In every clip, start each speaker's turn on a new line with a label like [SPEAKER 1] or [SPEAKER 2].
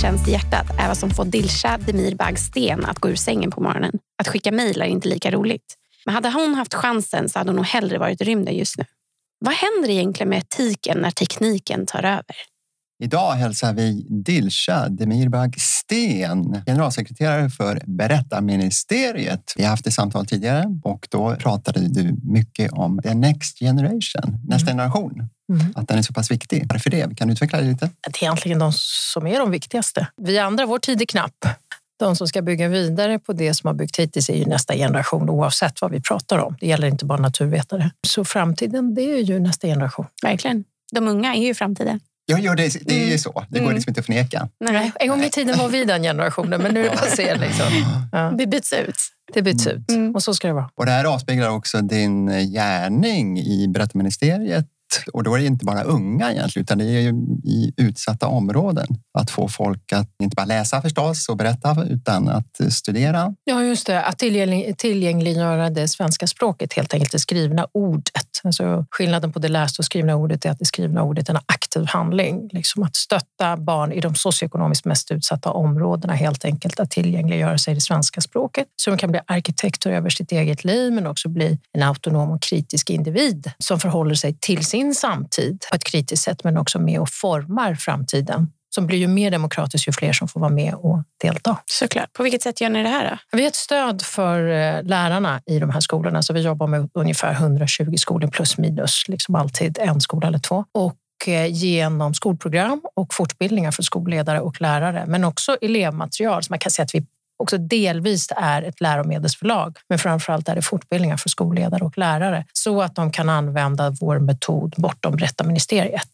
[SPEAKER 1] känns i hjärtat är vad som får Dilsa Demirbag Sten att gå ur sängen på morgonen. Att skicka mejl är inte lika roligt. Men hade hon haft chansen så hade hon nog hellre varit i rymden just nu. Vad händer egentligen med etiken när tekniken tar över?
[SPEAKER 2] Idag hälsar vi Dilsa Demirbag Sten, generalsekreterare för Berättarministeriet. Vi har haft ett samtal tidigare och då pratade du mycket om the next generation, nästa mm. generation. Mm. Att den är så pass viktig. Varför det? Kan du utveckla det lite?
[SPEAKER 3] Det är egentligen de som är de viktigaste. Vi andra, vår tid är knapp. De som ska bygga vidare på det som har byggt hittills är ju nästa generation oavsett vad vi pratar om. Det gäller inte bara naturvetare. Så framtiden, det är ju nästa generation.
[SPEAKER 1] Verkligen. De unga är ju framtiden.
[SPEAKER 2] Ja, ja det, det är ju mm. så. Det går mm. liksom inte att förneka.
[SPEAKER 3] Nej, en gång i tiden var vi den generationen, men nu är det passé. Liksom.
[SPEAKER 1] Ja. Det byts ut.
[SPEAKER 3] Det byts ut mm. och så ska det vara.
[SPEAKER 2] Och det här avspeglar också din gärning i Berättarministeriet och då är det inte bara unga egentligen, utan det är ju i utsatta områden. Att få folk att inte bara läsa förstås och berätta, utan att studera.
[SPEAKER 3] Ja, just det. Att tillgängliggöra det svenska språket, helt enkelt det skrivna ordet. Alltså, skillnaden på det lästa och skrivna ordet är att det skrivna ordet är en aktiv handling. Liksom att stötta barn i de socioekonomiskt mest utsatta områdena, helt enkelt att tillgängliggöra sig det svenska språket så de kan bli arkitekter över sitt eget liv, men också bli en autonom och kritisk individ som förhåller sig till sin sin samtid på ett kritiskt sätt, men också med och formar framtiden som blir ju mer demokratisk ju fler som får vara med och delta.
[SPEAKER 1] Såklart. På vilket sätt gör ni det här? Då?
[SPEAKER 3] Vi är ett stöd för eh, lärarna i de här skolorna. Så vi jobbar med ungefär 120 skolor plus minus, liksom alltid en skola eller två. Och eh, genom skolprogram och fortbildningar för skolledare och lärare, men också elevmaterial. Så man kan säga att vi också delvis är ett läromedelsförlag, men framför allt är det fortbildningar för skolledare och lärare så att de kan använda vår metod bortom Berättarministeriet.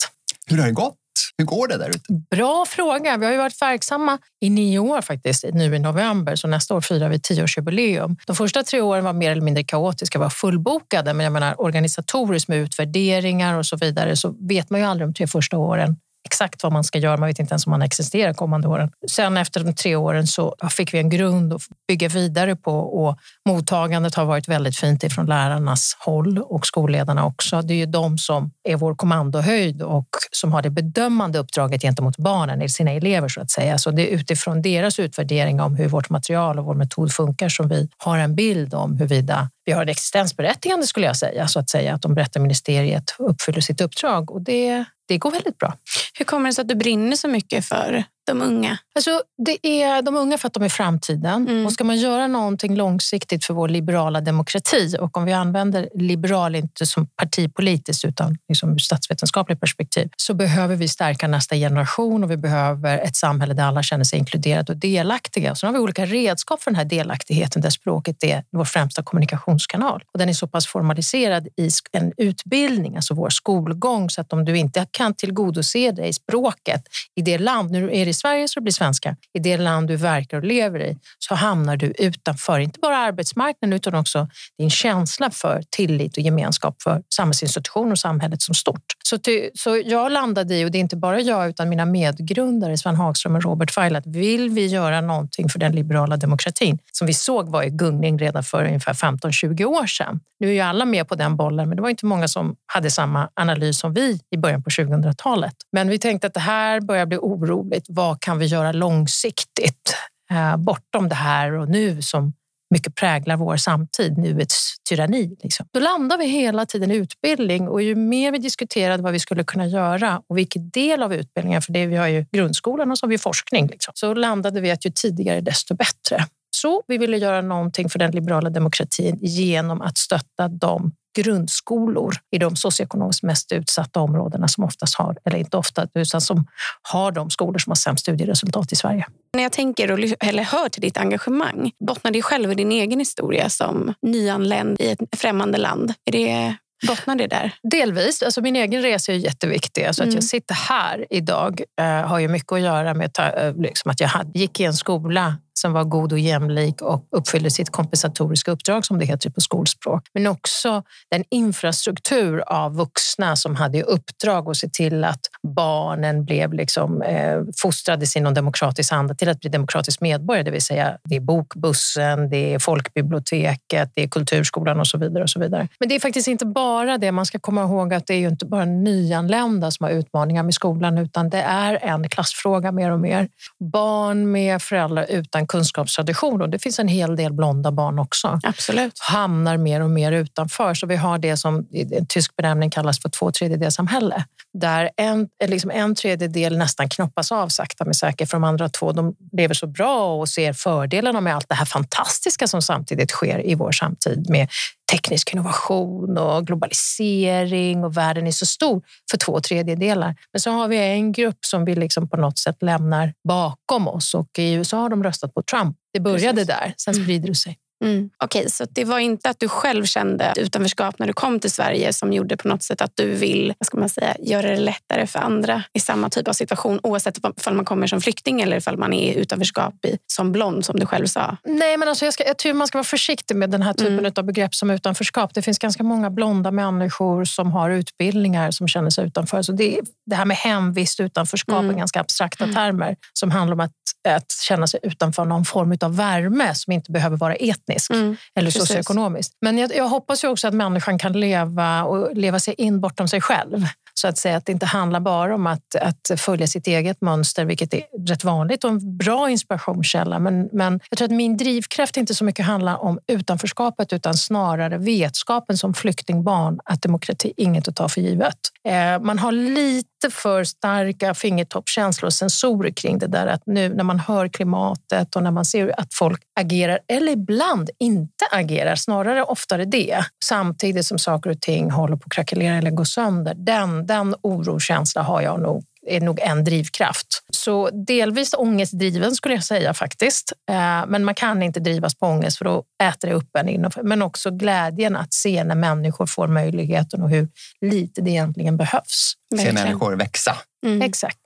[SPEAKER 2] Hur har det gått? Hur går det där ute?
[SPEAKER 3] Bra fråga. Vi har ju varit verksamma i nio år faktiskt, nu i november, så nästa år firar vi tioårsjubileum. De första tre åren var mer eller mindre kaotiska, var fullbokade, men jag menar organisatoriskt med utvärderingar och så vidare så vet man ju aldrig de tre första åren exakt vad man ska göra. Man vet inte ens om man existerar kommande åren. Sen efter de tre åren så fick vi en grund att bygga vidare på och mottagandet har varit väldigt fint ifrån lärarnas håll och skolledarna också. Det är ju de som är vår kommandohöjd och som har det bedömande uppdraget gentemot barnen, sina elever så att säga. Så det är utifrån deras utvärdering om hur vårt material och vår metod funkar som vi har en bild om huruvida vi har ett existensberättigande skulle jag säga, så att säga att de berättar ministeriet uppfyller sitt uppdrag och det det går väldigt bra.
[SPEAKER 1] Hur kommer det sig att du brinner så mycket för de unga?
[SPEAKER 3] Alltså, det är de unga för att de är framtiden. Mm. Och ska man göra någonting långsiktigt för vår liberala demokrati och om vi använder liberal inte som partipolitiskt utan liksom ur statsvetenskapligt perspektiv så behöver vi stärka nästa generation och vi behöver ett samhälle där alla känner sig inkluderade och delaktiga. Så har vi olika redskap för den här delaktigheten där språket är vår främsta kommunikationskanal. Och den är så pass formaliserad i en utbildning, alltså vår skolgång, så att om du inte kan tillgodose dig språket i det land, nu är det Sverige så det blir svenska. I det land du verkar och lever i så hamnar du utanför, inte bara arbetsmarknaden utan också din känsla för tillit och gemenskap för samhällsinstitutioner och samhället som stort. Så, ty, så jag landade i, och det är inte bara jag utan mina medgrundare Sven Hagström och Robert Feil, att vill vi göra någonting för den liberala demokratin som vi såg var i gungning redan för ungefär 15-20 år sedan. Nu är ju alla med på den bollen, men det var inte många som hade samma analys som vi i början på 2000-talet. Men vi tänkte att det här börjar bli oroligt. Vad kan vi göra långsiktigt eh, bortom det här och nu som mycket präglar vår samtid, nuets tyranni. Liksom. Då landar vi hela tiden i utbildning och ju mer vi diskuterade vad vi skulle kunna göra och vilken del av utbildningen, för det vi har ju grundskolan och så har vi forskning, liksom, så landade vi att ju tidigare desto bättre. Så vi ville göra någonting för den liberala demokratin genom att stötta de grundskolor i de socioekonomiskt mest utsatta områdena som oftast har, eller inte ofta, utan som har de skolor som har sämst studieresultat i Sverige.
[SPEAKER 1] När jag tänker och eller hör till ditt engagemang, bottnar det själv i din egen historia som nyanländ i ett främmande land? Är det Bottnar det där?
[SPEAKER 3] Delvis. Alltså min egen resa är jätteviktig. Alltså mm. Att jag sitter här idag uh, har ju mycket att göra med uh, liksom att jag gick i en skola som var god och jämlik och uppfyllde sitt kompensatoriska uppdrag som det heter på skolspråk. Men också den infrastruktur av vuxna som hade i uppdrag att se till att barnen blev liksom, eh, fostrades i någon demokratisk anda till att bli demokratisk medborgare. Det vill säga, det är bokbussen, det är folkbiblioteket, det är kulturskolan och så vidare. och så vidare. Men det är faktiskt inte bara det. Man ska komma ihåg att det är ju inte bara nyanlända som har utmaningar med skolan, utan det är en klassfråga mer och mer. Barn med föräldrar utan kunskapstradition, och det finns en hel del blonda barn också,
[SPEAKER 1] Absolut.
[SPEAKER 3] hamnar mer och mer utanför. Så vi har det som i en tysk benämning kallas för två tredjedelssamhälle. Där en, liksom en tredjedel nästan knoppas av sakta men säkert. För de andra två de lever så bra och ser fördelarna med allt det här fantastiska som samtidigt sker i vår samtid med teknisk innovation och globalisering och världen är så stor för två tredjedelar. Men så har vi en grupp som vi liksom på något sätt lämnar bakom oss och i USA har de röstat på Trump. Det började
[SPEAKER 1] Precis.
[SPEAKER 3] där, sen sprider det sig.
[SPEAKER 1] Mm. Okej, så det var inte att du själv kände utanförskap när du kom till Sverige som gjorde på något sätt att du vill vad ska man säga, göra det lättare för andra i samma typ av situation oavsett om man kommer som flykting eller om man är utanförskap i, som blond som du själv sa?
[SPEAKER 3] Nej, men alltså jag, ska, jag tycker man ska vara försiktig med den här typen
[SPEAKER 1] Mm.
[SPEAKER 3] av begrepp som utanförskap. Det finns ganska många blonda människor som har utbildningar som känner sig utanför. Så det, det här med hemvist utanförskap
[SPEAKER 1] Mm.
[SPEAKER 3] är ganska abstrakta
[SPEAKER 1] Mm.
[SPEAKER 3] termer som handlar om att, att känna sig utanför någon form av värme som inte behöver vara etnisk
[SPEAKER 1] Mm.
[SPEAKER 3] eller
[SPEAKER 1] precis.
[SPEAKER 3] socioekonomiskt. Men jag, jag hoppas ju också att människan kan leva och leva sig in bortom sig själv. Så att säga att det inte handlar bara om att, att följa sitt eget mönster, vilket är rätt vanligt och en bra inspirationskälla. Men, men jag tror att min drivkraft inte så mycket handlar om utanförskapet utan snarare vetskapen som flyktingbarn att demokrati är inget att ta för givet. Eh, man har lite för starka fingertoppkänslor och sensorer kring det där att nu när man hör klimatet och när man ser att folk agerar eller ibland inte agerar, snarare oftare det, samtidigt som saker och ting håller på att krackelera eller gå sönder. Den, den orokänsla har jag nog är nog en drivkraft. Så delvis ångestdriven skulle jag säga faktiskt. Eh, Men man kan inte drivas på ångest för då äter det upp en innanför. Men också glädjen att se när människor får möjligheten och hur lite det egentligen behövs.
[SPEAKER 2] Se människor växa.
[SPEAKER 1] Mm.
[SPEAKER 3] Exakt.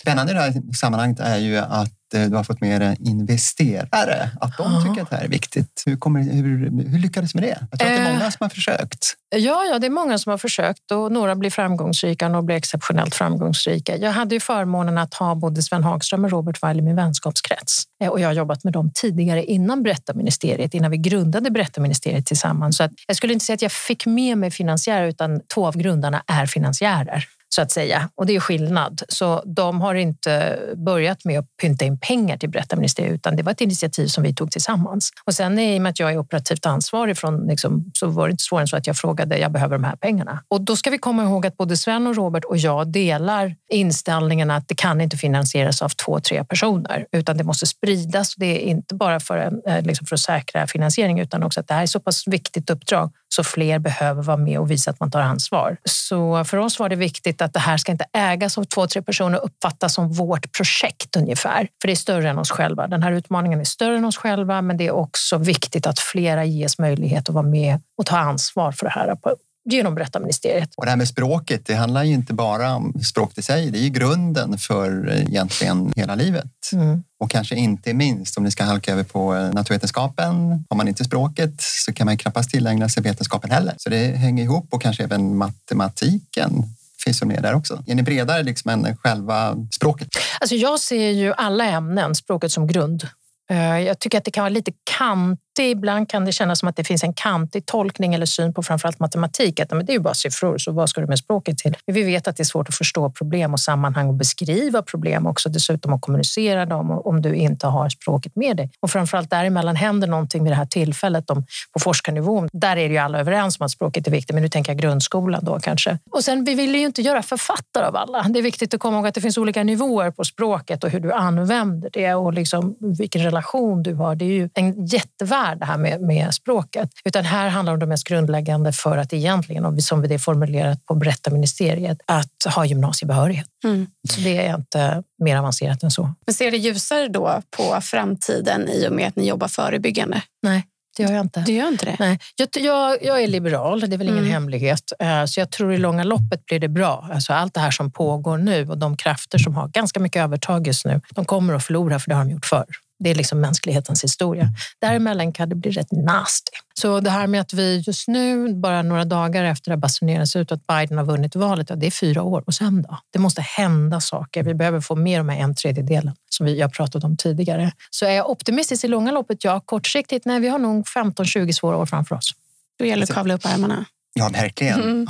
[SPEAKER 2] Spännande i det här sammanhanget är ju att du har fått med dig investerare, att de tycker att det här är viktigt. Hur, kommer, hur, hur lyckades du med det? Jag tror att det är
[SPEAKER 3] Eh.
[SPEAKER 2] många som har försökt.
[SPEAKER 3] Ja, ja, det är många som har försökt och några blir framgångsrika och några blir exceptionellt framgångsrika. Jag hade ju förmånen att ha både Sven Hagström och Robert Weil i min vänskapskrets Eh, och jag har jobbat med dem tidigare innan Berättarministeriet, innan vi grundade Berättarministeriet tillsammans. Så att jag skulle inte säga att jag fick med mig finansiärer utan två av grundarna är finansiärer så att säga. Och det är skillnad. Så de har inte börjat med att pynta in pengar till Berättarministeriet utan det var ett initiativ som vi tog tillsammans. Och sen i och med att jag är operativt ansvarig från, liksom, så var det inte svårare än så att jag frågade jag behöver de här pengarna. Och då ska vi komma ihåg att både Sven och Robert och jag delar inställningen att det kan inte finansieras av två, tre personer utan det måste spridas. Det är inte bara för, en, eh, liksom för att säkra finansiering utan också att det här är så pass viktigt uppdrag så fler behöver vara med och visa att man tar ansvar. Så för oss var det viktigt att det här ska inte ägas av två, tre personer och uppfattas som vårt projekt ungefär. För det är större än oss själva. Den här utmaningen är större än oss själva, men det är också viktigt att flera ges möjlighet att vara med och ta ansvar för det här på, genom Berättarministeriet.
[SPEAKER 2] Och det här med språket, det handlar ju inte bara om språket i sig. Det är ju grunden för eh, egentligen hela livet.
[SPEAKER 3] Mm.
[SPEAKER 2] Och kanske inte minst om ni ska halka över på eh, naturvetenskapen. Har man inte språket så kan man knappast tillägna sig vetenskapen heller. Så det hänger ihop och kanske även matematiken finns med där också. Är ni bredare liksom än själva språket?
[SPEAKER 3] Alltså jag ser ju alla ämnen, språket som grund. Eh, Jag tycker att det kan vara lite kantigt. Ibland kan det kännas som att det finns en kantig tolkning eller syn på framförallt matematik. Att men det är ju bara siffror, så vad ska du med språket till? Men vi vet att det är svårt att förstå problem och sammanhang och beskriva problem också. Dessutom att kommunicera dem om du inte har språket med dig. Och framförallt däremellan händer någonting vid det här tillfället om, på forskarnivån. Där är det ju alla överens om att språket är viktigt, men nu tänker jag grundskolan då kanske. Och sen, vi vill ju inte göra författare av alla. Det är viktigt att komma ihåg att det finns olika nivåer på språket och hur du använder det och liksom vilken relation du har. Det är ju en jättevärld det här med, med språket. Utan här handlar det om det mest grundläggande för att egentligen, som det är formulerat på Berättarministeriet, att ha gymnasiebehörighet.
[SPEAKER 1] Mm.
[SPEAKER 3] Så det är inte mer avancerat än så.
[SPEAKER 1] Men ser det ljusare då på framtiden i och med att ni jobbar förebyggande?
[SPEAKER 3] Nej, det gör jag inte.
[SPEAKER 1] Du gör inte det?
[SPEAKER 3] Nej, jag, jag, jag är liberal, det är väl ingen
[SPEAKER 1] Mm.
[SPEAKER 3] hemlighet. Eh, Så jag tror i långa loppet blir det bra. Alltså allt det här som pågår nu och de krafter som har ganska mycket övertag just nu, de kommer att förlora för det har de gjort förr. Det är liksom mänsklighetens historia. Däremellan kan det bli rätt nasty. Så det här med att vi just nu, bara några dagar efter att basuneras ut att Biden har vunnit valet, ja, det är fyra år. Och sen då? Det måste hända saker. Vi behöver få mer om en tredjedelen som vi har pratat om tidigare. Så är jag optimistisk i långa loppet? Ja. Kortsiktigt? Nej, vi har nog 15-20 svåra år framför oss.
[SPEAKER 1] Då gäller det att kavla upp ärmarna.
[SPEAKER 2] Ja, verkligen. Mm.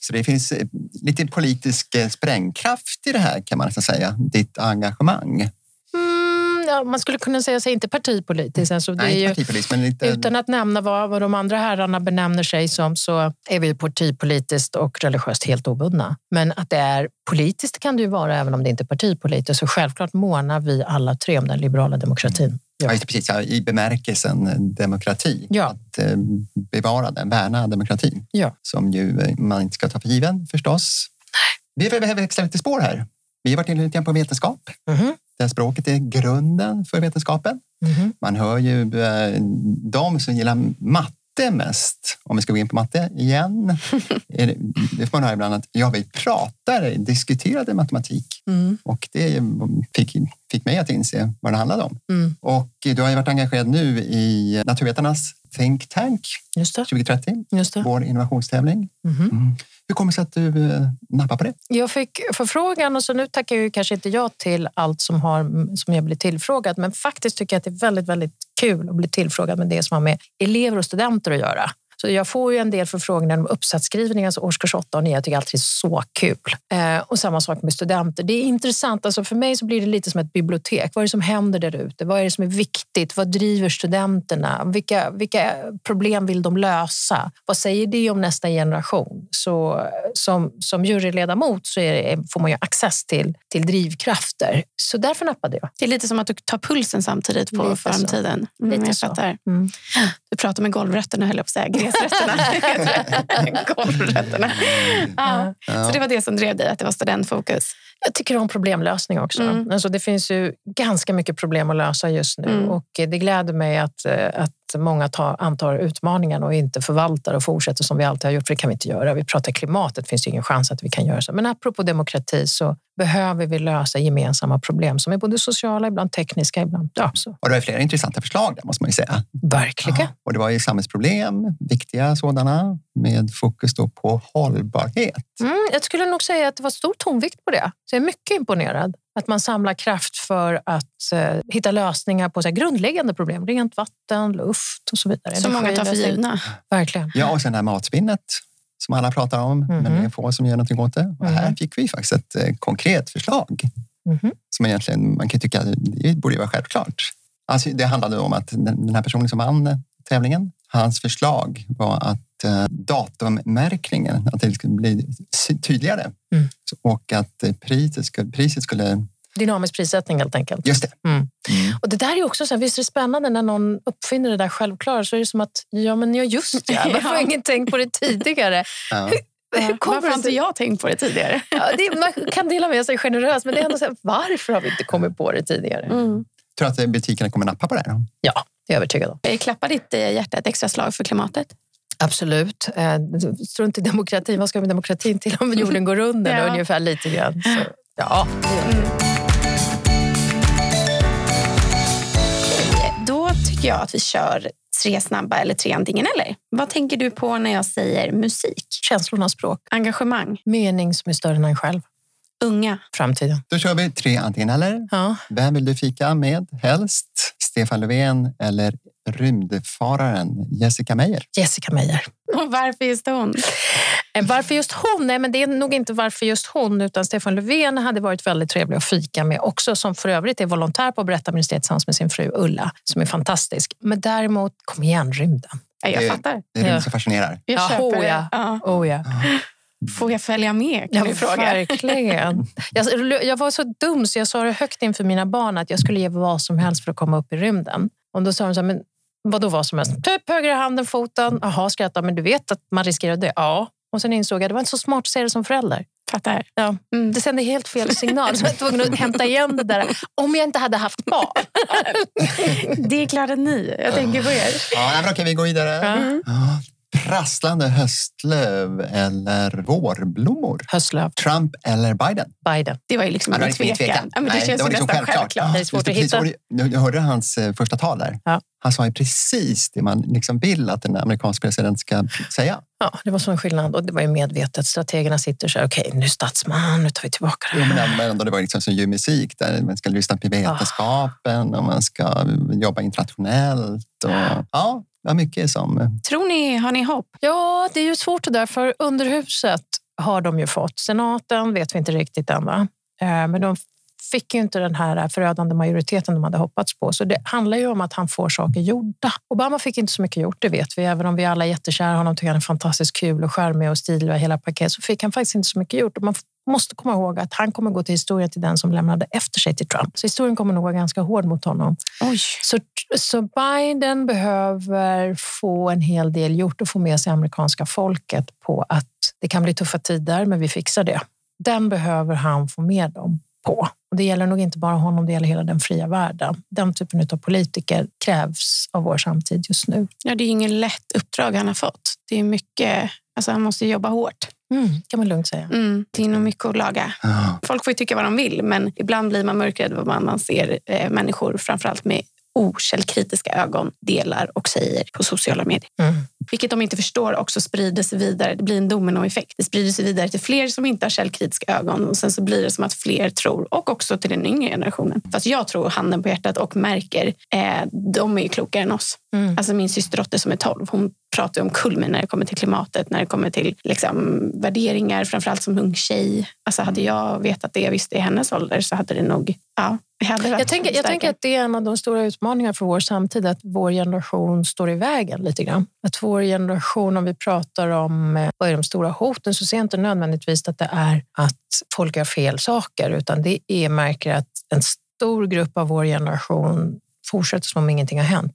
[SPEAKER 2] så det finns eh, lite politisk eh, sprängkraft i det här kan man nästan säga. Ditt engagemang.
[SPEAKER 3] Mm, ja, man skulle kunna säga sig inte partipolitiskt. Alltså,
[SPEAKER 2] Nej, inte partipolitiskt men lite...
[SPEAKER 3] Utan att nämna vad, vad de andra herrarna benämner sig som så är vi partipolitiskt och religiöst helt obundna. Men att det är politiskt kan det ju vara även om det inte är partipolitiskt. Så självklart månar vi alla tre om den liberala demokratin.
[SPEAKER 2] Ja. Ja, precis, ja, I bemärkelsen demokrati.
[SPEAKER 3] Ja.
[SPEAKER 2] Att eh, bevara den, värna demokratin. Som ju eh, man inte ska ta för given förstås. Vi behöver växla lite spår här. Vi har varit inne lite grann på vetenskap.
[SPEAKER 3] Mm.
[SPEAKER 2] Där språket är grunden för vetenskapen.
[SPEAKER 3] Mm.
[SPEAKER 2] Man hör ju eh, de som gillar matte mest, om vi ska gå in på matte igen, det, får man höra ibland att ja, vi pratar, diskuterade matematik
[SPEAKER 3] Mm.
[SPEAKER 2] och det fick, fick mig att inse vad det handlade om.
[SPEAKER 3] Mm.
[SPEAKER 2] Och du har ju varit engagerad nu i Naturvetarnas Think Tank
[SPEAKER 3] Just det.
[SPEAKER 2] 2030,
[SPEAKER 3] Just det.
[SPEAKER 2] vår innovationstävling.
[SPEAKER 3] Mhm.
[SPEAKER 2] Mm. Hur kommer det sig att du eh, nappar på det?
[SPEAKER 3] Jag fick förfrågan och så nu tackar jag ju kanske inte ja till allt som, har, som jag blir tillfrågad. Men faktiskt tycker jag att det är väldigt, väldigt kul att bli tillfrågad med det som har med elever och studenter att göra. Så jag får ju en del förfrågningar om uppsatsskrivning, alltså årskurs 8 och 9. Jag tycker alltid det är så kul. Eh, och samma sak med studenter. Det är intressant. Alltså för mig så blir det lite som ett bibliotek. Vad är det som händer där ute? Vad är det som är viktigt? Vad driver studenterna? Vilka, vilka problem vill de lösa? Vad säger det om nästa generation? Så som, som juryledamot så det, får man ju access till, till drivkrafter. Så därför nappade jag.
[SPEAKER 1] Det är lite som att du tar pulsen samtidigt på
[SPEAKER 3] Lite så.
[SPEAKER 1] framtiden. Mm,
[SPEAKER 3] Lite
[SPEAKER 1] jag
[SPEAKER 3] så. Mm.
[SPEAKER 1] Du pratar med golvrötterna, höll jag på att säga. Gräsrötterna. golvrötterna. Ja.
[SPEAKER 2] Ja.
[SPEAKER 1] Så det var det som drev dig, att det var studentfokus.
[SPEAKER 3] Jag tycker om problemlösning också.
[SPEAKER 1] Mm.
[SPEAKER 3] Alltså det finns ju ganska mycket problem att lösa just nu
[SPEAKER 1] Mm.
[SPEAKER 3] och det gläder mig att, eh, att många tar, antar utmaningen och inte förvaltar och fortsätter som vi alltid har gjort, för det kan vi inte göra. Vi pratar klimatet, finns det ingen chans att vi kan göra så. Men apropå demokrati så behöver vi lösa gemensamma problem som är både sociala, ibland tekniska, ibland... Ja, så.
[SPEAKER 2] Och det var flera intressanta förslag där måste man ju säga.
[SPEAKER 3] Verkligen.
[SPEAKER 2] Ja, och det var ju samhällsproblem, viktiga sådana, med fokus då på hållbarhet.
[SPEAKER 3] Mm, jag skulle nog säga att det var stor tonvikt på det. Så jag är mycket imponerad. Att man samlar kraft för att eh, hitta lösningar på så här, grundläggande problem. Rent vatten, luft och så vidare.
[SPEAKER 1] Som många tar för givna.
[SPEAKER 3] Verkligen.
[SPEAKER 2] Ja, och sen det här matsvinnet som alla pratar om, men
[SPEAKER 3] Mhm.
[SPEAKER 2] det är få som gör någonting åt det. Och här
[SPEAKER 3] Mhm.
[SPEAKER 2] fick vi faktiskt ett eh, konkret förslag
[SPEAKER 3] Mhm.
[SPEAKER 2] som egentligen, man kan tycka det borde vara självklart. Alltså, det handlade om att den här personen som vann tävlingen, hans förslag var att eh, datummärkningen, att det skulle bli tydligare
[SPEAKER 3] Mm.
[SPEAKER 2] och att eh, priset skulle, priset skulle...
[SPEAKER 3] Dynamisk prissättning helt enkelt.
[SPEAKER 2] Just det.
[SPEAKER 3] Mm.
[SPEAKER 2] Mm.
[SPEAKER 3] Och det där är också så här, visst är det spännande när någon uppfinner det där självklart så är det som att, ja men ja just det, varför har jag ingen tänkt på det tidigare?
[SPEAKER 2] Ja.
[SPEAKER 3] Hur kommer
[SPEAKER 1] Varför har inte jag tänkt på det tidigare?
[SPEAKER 3] Ja, det, man kan dela med sig generöst men det är ändå så här, varför har vi inte kommit på det tidigare?
[SPEAKER 1] Mm.
[SPEAKER 2] Tror du att butikerna kommer nappa på det här?
[SPEAKER 3] Ja, är jag övertygad om.
[SPEAKER 1] Klappar ditt eh, hjärta ett extra slag för klimatet?
[SPEAKER 3] Absolut. Eh, Strunt i demokratin. Vad ska vi med demokratin till om jorden går under?
[SPEAKER 1] Ja.
[SPEAKER 3] Ungefär lite grann. Så, ja, det gör jag.
[SPEAKER 1] Då tycker jag att vi kör tre snabba eller tre antingen eller. Vad tänker du på när jag säger musik?
[SPEAKER 3] Känslornas språk.
[SPEAKER 1] Engagemang?
[SPEAKER 3] Mening som är större än en själv.
[SPEAKER 1] Unga?
[SPEAKER 3] Framtiden.
[SPEAKER 2] Då kör vi tre antingen eller.
[SPEAKER 3] Ja.
[SPEAKER 2] Vem vill du fika med helst? Stefan Löfven eller rymdfararen Jessica Meyer?
[SPEAKER 3] Jessica Meyer.
[SPEAKER 1] Och varför just hon?
[SPEAKER 3] Eh, Varför just hon? Nej, men det är nog inte varför just hon, utan Stefan Löfven hade varit väldigt trevlig att fika med också, som för övrigt är volontär på Berättarministeriet tillsammans med sin fru Ulla, som är fantastisk. Men däremot, kom igen, rymden.
[SPEAKER 1] Ja, jag
[SPEAKER 2] Det-
[SPEAKER 1] fattar.
[SPEAKER 2] Det är rymd
[SPEAKER 3] Ja.
[SPEAKER 2] som fascinerar.
[SPEAKER 1] Jag
[SPEAKER 3] Ja,
[SPEAKER 1] köper
[SPEAKER 3] oh,
[SPEAKER 1] det.
[SPEAKER 3] ja.
[SPEAKER 1] Ja.
[SPEAKER 3] Oh ja.
[SPEAKER 1] Får jag följa med? Kan
[SPEAKER 3] Ja,
[SPEAKER 1] du fråga?
[SPEAKER 3] verkligen. Jag, jag var så dum så jag sa det högt inför mina barn att jag skulle ge vad som helst för att komma upp i rymden. Och då sa de så här, men vadå vad som helst? Typ högra handen, foten. Jaha, skrattade men du vet att man riskerar dö? Ja. Och sen insåg jag att det var inte så smart att säga det som förälder.
[SPEAKER 1] Fattar.
[SPEAKER 3] Ja.
[SPEAKER 1] Mm.
[SPEAKER 3] Det sände helt fel signal. Så jag var tvungen att hämta igen det där. Om jag inte hade haft barn.
[SPEAKER 1] Det är klart att ni. Jag tänker på er.
[SPEAKER 2] Ja, men okej, vi går vidare.
[SPEAKER 3] Ja.
[SPEAKER 2] Ja. Prasslande höstlöv eller vårblommor?
[SPEAKER 3] Höstlöv.
[SPEAKER 2] Trump eller Biden?
[SPEAKER 3] Biden.
[SPEAKER 1] Det var ju liksom ingen tvekan.
[SPEAKER 2] tvekan.
[SPEAKER 1] Ja, men det
[SPEAKER 2] Nej,
[SPEAKER 1] känns
[SPEAKER 2] det var liksom
[SPEAKER 1] nästan
[SPEAKER 2] självklart.
[SPEAKER 1] självklart.
[SPEAKER 3] Det är svårt
[SPEAKER 2] Just
[SPEAKER 3] att hitta.
[SPEAKER 2] Jag hörde hans eh, första tal där.
[SPEAKER 3] Ja.
[SPEAKER 2] Han sa ju precis det man liksom vill att en amerikansk president ska säga.
[SPEAKER 3] Ja, det var sån skillnad och det var ju medvetet. Strategerna sitter så här, okej, nu är statsman, nu tar vi tillbaka det
[SPEAKER 2] Jo, men
[SPEAKER 3] här.
[SPEAKER 2] ändå, det var liksom ljuv musik där man ska lyssna på vetenskapen och man ska jobba internationellt. Och, ja, Ja, mycket som...
[SPEAKER 1] Eh, Tror ni, har ni hopp?
[SPEAKER 3] Ja, det är ju svårt det där, för underhuset har de ju fått. Senaten vet vi inte riktigt än, va? Eh, men de fick ju inte den här förödande majoriteten de hade hoppats på. Så det handlar ju om att han får saker gjorda. Obama fick inte så mycket gjort, det vet vi. Även om vi alla är jättekära honom, tycker han är fantastiskt kul och charmig och stilig och hela paket, så fick han faktiskt inte så mycket gjort. Och man måste komma ihåg att han kommer gå till historien till den som lämnade efter sig till Trump. Så historien kommer nog vara ganska hård mot honom.
[SPEAKER 1] Oj.
[SPEAKER 3] Så, så Biden behöver få en hel del gjort och få med sig amerikanska folket på att det kan bli tuffa tider, men vi fixar det. Den behöver han få med dem på. Och det gäller nog inte bara honom, det gäller hela den fria världen. Den typen av politiker krävs av vår samtid just nu.
[SPEAKER 1] Ja, det är ju ingen lätt uppdrag han har fått. Det är mycket, alltså han måste jobba hårt.
[SPEAKER 3] Mm, kan man lugnt säga.
[SPEAKER 1] Mm, det är nog mycket att laga.
[SPEAKER 2] Ja.
[SPEAKER 1] Folk får ju tycka vad de vill, men ibland blir man mörkrädd vad man, man ser eh, människor, framförallt med okällkritiska ögon, delar och säger på sociala medier.
[SPEAKER 3] Mm.
[SPEAKER 1] Vilket de inte förstår också sprider sig vidare. Det blir en dominoeffekt. Det sprider sig vidare till fler som inte har källkritiska ögon och sen så blir det som att fler tror och också till den yngre generationen. Fast jag tror handen på hjärtat och märker, eh, de är ju klokare än oss.
[SPEAKER 3] Mm.
[SPEAKER 1] Alltså min systerdotter som är 12, hon pratar om kulmen när det kommer till klimatet, när det kommer till liksom, värderingar, framförallt som ung tjej. Alltså hade jag vetat det jag visste i hennes ålder så hade det nog... Ja, jag
[SPEAKER 3] tänker, jag tänker att det är en av de stora utmaningarna för vår samtid, att vår generation står i vägen lite grann. Att vår generation, om vi pratar om eh, vad är de stora hoten, så ser jag inte nödvändigtvis att det är att folk gör fel saker, utan det är märker att en stor grupp av vår generation fortsätter som om ingenting har hänt.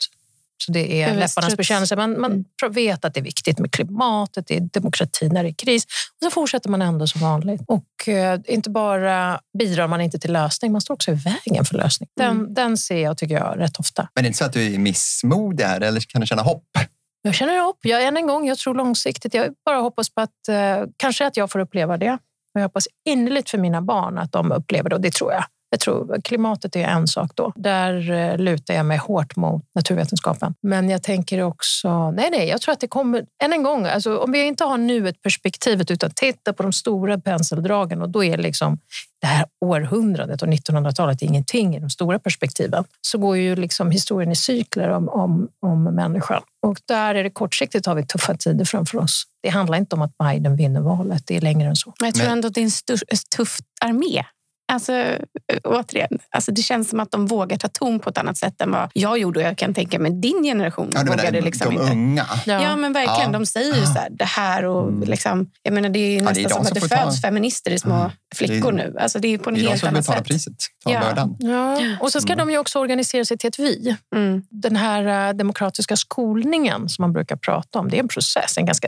[SPEAKER 3] Så det är läpparnas bekännelse. Man, man
[SPEAKER 1] Mm.
[SPEAKER 3] vet att det är viktigt med klimatet, det är demokrati när det är kris. Och så fortsätter man ändå som vanligt. Och eh, inte bara bidrar man inte till lösning, man står också i vägen för lösning. Den,
[SPEAKER 1] Mm.
[SPEAKER 3] den ser jag, tycker jag, rätt ofta.
[SPEAKER 2] Men det är inte så att du är missmodig här eller kan du känna hopp?
[SPEAKER 3] Jag känner hopp. Jag, än en gång, jag tror långsiktigt. Jag bara hoppas på att eh, kanske att jag får uppleva det. Och jag hoppas innerligt för mina barn att de upplever det och det tror jag. Jag tror klimatet är en sak då. Där eh, lutar jag mig hårt mot naturvetenskapen. Men jag tänker också, nej, nej, jag tror att det kommer, än en gång, alltså, om vi inte har nuet perspektivet utan tittar på de stora penseldragen och då är liksom det här århundradet och 1900-talet ingenting i de stora perspektiven, så går ju liksom historien i cykler om, om, om människan. Och där är det kortsiktigt har vi tuffa tider framför oss. Det handlar inte om att Biden vinner valet, det är längre än så.
[SPEAKER 1] Men jag tror ändå att det är en tuff armé. Alltså, äh, återigen, alltså det känns som att de vågar ta ton på ett annat sätt än vad jag gjorde. Och jag kan tänka mig din generation
[SPEAKER 2] Ja,
[SPEAKER 1] vågade liksom
[SPEAKER 2] de
[SPEAKER 1] inte.
[SPEAKER 2] unga?
[SPEAKER 1] Ja, men verkligen.
[SPEAKER 2] Ja.
[SPEAKER 1] De säger ju
[SPEAKER 2] Ja.
[SPEAKER 1] så här, det här och
[SPEAKER 2] Mm.
[SPEAKER 1] liksom, jag menar det är ju
[SPEAKER 2] Ja,
[SPEAKER 1] nästan
[SPEAKER 2] de
[SPEAKER 1] som att
[SPEAKER 2] som
[SPEAKER 1] det
[SPEAKER 2] får ta-
[SPEAKER 1] föds feminister i små
[SPEAKER 2] Ja.
[SPEAKER 1] flickor
[SPEAKER 2] Det är-
[SPEAKER 1] nu. Alltså det är på en
[SPEAKER 2] Det är de
[SPEAKER 1] helt
[SPEAKER 2] som
[SPEAKER 1] annat
[SPEAKER 2] betalar
[SPEAKER 1] sätt.
[SPEAKER 2] priset, tar
[SPEAKER 1] Ja.
[SPEAKER 2] bördan.
[SPEAKER 3] Ja. Och så ska
[SPEAKER 2] Mm.
[SPEAKER 3] de ju också organisera sig till ett vi.
[SPEAKER 1] Mm.
[SPEAKER 3] Den här eh, demokratiska skolningen som man brukar prata om, det är en process, en ganska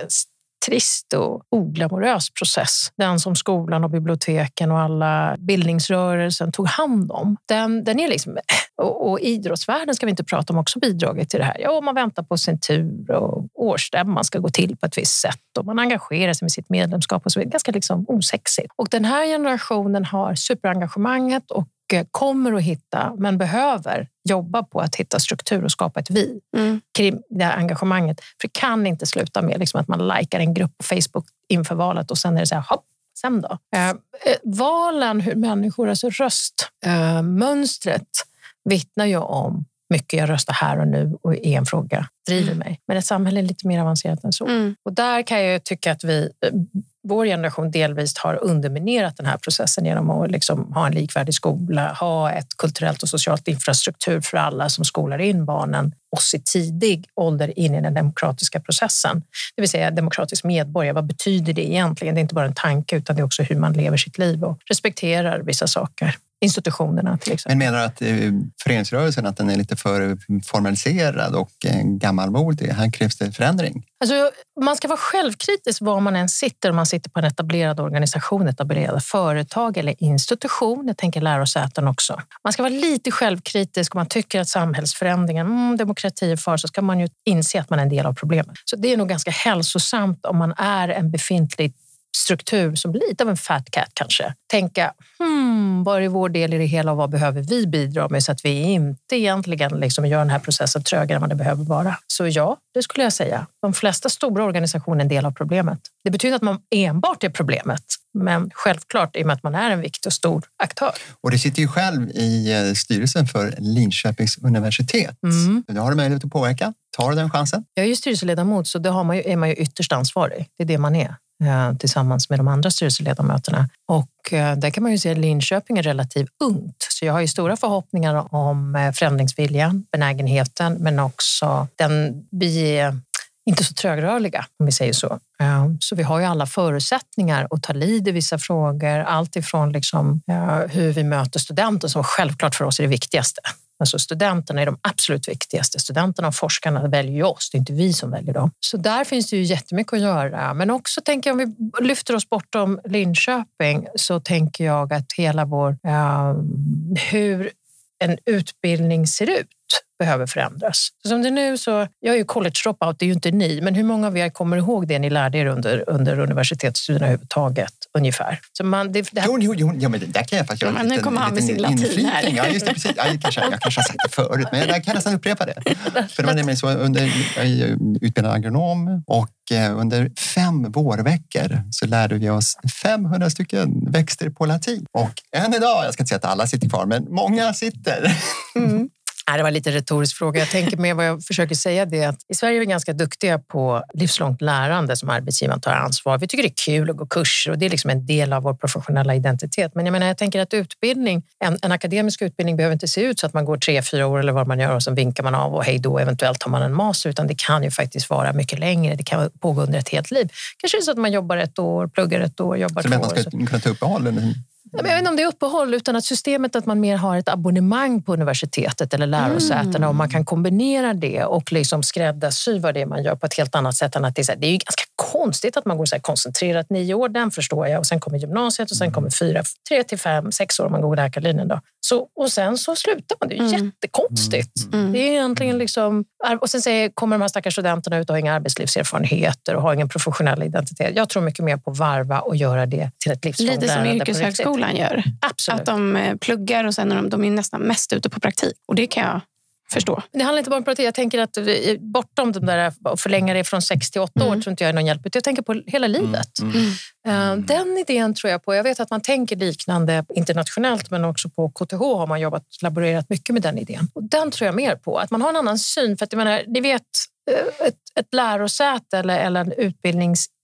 [SPEAKER 3] trist och oglamorös process. Den som skolan och biblioteken och alla bildningsrörelsen tog hand om. Den, den är liksom, eh, och, och idrottsvärlden ska vi inte prata om också bidragit till det här. Ja, man väntar på sin tur och årsstämman ska gå till på ett visst sätt och man engagerar sig med sitt medlemskap och så vidare. Ganska liksom osexigt. Och den här generationen har superengagemanget och kommer att hitta, men behöver jobba på att hitta struktur och skapa ett vi
[SPEAKER 1] Mm.
[SPEAKER 3] kring det här engagemanget. För det kan inte sluta med liksom att man likar en grupp på Facebook inför valet och sen är det så här, hopp, sen då? Eh, eh, valen, hur människor, alltså röstmönstret, eh, mönstret vittnar ju om mycket jag röstar här och nu och i en fråga driver mig. Men ett samhälle är lite mer avancerat än så.
[SPEAKER 1] Mm.
[SPEAKER 3] Och där kan jag tycka att vi, eh, vår generation delvis har underminerat den här processen genom att liksom ha en likvärdig skola, ha ett kulturellt och socialt infrastruktur för alla som skolar in barnen oss i tidig ålder in i den demokratiska processen. Det vill säga demokratisk medborgare, vad betyder det egentligen? Det är inte bara en tanke utan det är också hur man lever sitt liv och respekterar vissa saker institutionerna till exempel.
[SPEAKER 2] Men menar du att eh, föreningsrörelsen att den är lite för formaliserad och eh, gammalmodig? Här krävs det förändring?
[SPEAKER 3] Alltså, man ska vara självkritisk var man än sitter. Om man sitter på en etablerad organisation, etablerade företag eller institution. Jag tänker lärosäten också. Man ska vara lite självkritisk om man tycker att samhällsförändringen, mm, demokrati är far, så ska man ju inse att man är en del av problemet. Så det är nog ganska hälsosamt om man är en befintlig struktur som lite av en fat cat kanske. Tänka, hmm, vad är vår del i det hela och vad behöver vi bidra med så att vi inte egentligen liksom gör den här processen trögare än vad det behöver vara. Så ja, det skulle jag säga. De flesta stora organisationer är en del av problemet. Det betyder att man enbart är problemet, men självklart i och med att man är en viktig och stor aktör.
[SPEAKER 2] Och du sitter ju själv i eh, styrelsen för Linköpings universitet. Mm. Nu har du möjlighet att påverka. Tar du den chansen?
[SPEAKER 3] Jag är ju styrelseledamot, så det har man ju, är man ju ytterst ansvarig. Det är det man är. Eh, tillsammans med de andra styrelseledamöterna. Och eh, där kan man ju se att Linköping är relativt ungt. Så jag har ju stora förhoppningar om eh, förändringsviljan, benägenheten, men också den vi är inte så trögrörliga, om vi säger så. Så vi har ju alla förutsättningar att ta lid i vissa frågor. Allt ifrån liksom, hur vi möter studenter, som självklart för oss är det viktigaste. Alltså studenterna är de absolut viktigaste. Studenterna och forskarna väljer ju oss, det är inte vi som väljer dem. Så där finns det ju jättemycket att göra. Men också tänker jag, om vi lyfter oss bortom Linköping så tänker jag att hela vår... Uh, hur en utbildning ser ut behöver förändras. Som det är nu så, jag är ju college dropout, det är ju inte ni, men hur många av er kommer ihåg det ni lärde er under, under universitetsstudierna överhuvudtaget? Ungefär. Så man, det, det
[SPEAKER 2] här... Jo, jo, jo, ja, men där kan jag faktiskt
[SPEAKER 1] göra Nu kommer han med sin latin här.
[SPEAKER 2] Ja, just det, precis. Ja, jag, kanske, jag kanske har sagt det förut, men jag kan nästan upprepa det. För det var nämligen så, under, jag är utbildad agronom och eh, under fem vårveckor så lärde vi oss 500 stycken växter på latin. Och än idag, jag ska inte säga att alla sitter kvar, men många sitter. Mm.
[SPEAKER 3] Nej, det var lite retorisk fråga. Jag tänker med vad jag försöker säga det att i Sverige är vi ganska duktiga på livslångt lärande som arbetsgivaren tar ansvar. Vi tycker det är kul att gå kurser och det är liksom en del av vår professionella identitet. Men jag menar, jag tänker att utbildning, en, en akademisk utbildning behöver inte se ut så att man går tre, fyra år eller vad man gör och sen vinkar man av och hej då, eventuellt har man en master, utan det kan ju faktiskt vara mycket längre. Det kan pågå under ett helt liv. Kanske så att man jobbar ett år, pluggar ett år, jobbar
[SPEAKER 2] så
[SPEAKER 3] två år.
[SPEAKER 2] Så man ska kunna ta uppehåll?
[SPEAKER 3] Jag vet inte om det är uppehåll, utan att systemet att man mer har ett abonnemang på universitetet eller lärosätena mm. och man kan kombinera det och liksom skräddarsy vad det är man gör på ett helt annat sätt än att det är, så här, det är ju ganska konstigt att man går så här koncentrerat nio år, den förstår jag, och sen kommer gymnasiet och sen kommer fyra, tre till fem, sex år om man går läkarlinjen. Då. Så, och sen så slutar man. Det är mm. jättekonstigt. Mm. Det är egentligen liksom, och sen säger, kommer de här stackars studenterna ut och har inga arbetslivserfarenheter och har ingen professionell identitet. Jag tror mycket mer på varva och göra det till ett livslångt
[SPEAKER 1] Lite som yrkeshögskolan gör.
[SPEAKER 3] Absolut.
[SPEAKER 1] Att de eh, pluggar och sen är de, de är nästan mest ute på praktik. Och det kan jag förstå.
[SPEAKER 3] Det handlar inte bara om praktik. Jag tänker att bortom de där, att förlänga det från 6 till 8 mm. år tror inte jag är någon hjälp. Jag tänker på hela mm. livet. Mm. Mm. Den idén tror jag på. Jag vet att man tänker liknande internationellt men också på KTH har man jobbat laborerat mycket med den idén. Och den tror jag mer på. Att man har en annan syn. För att jag menar, ni vet, eh, ett, ett lärosäte eller, eller en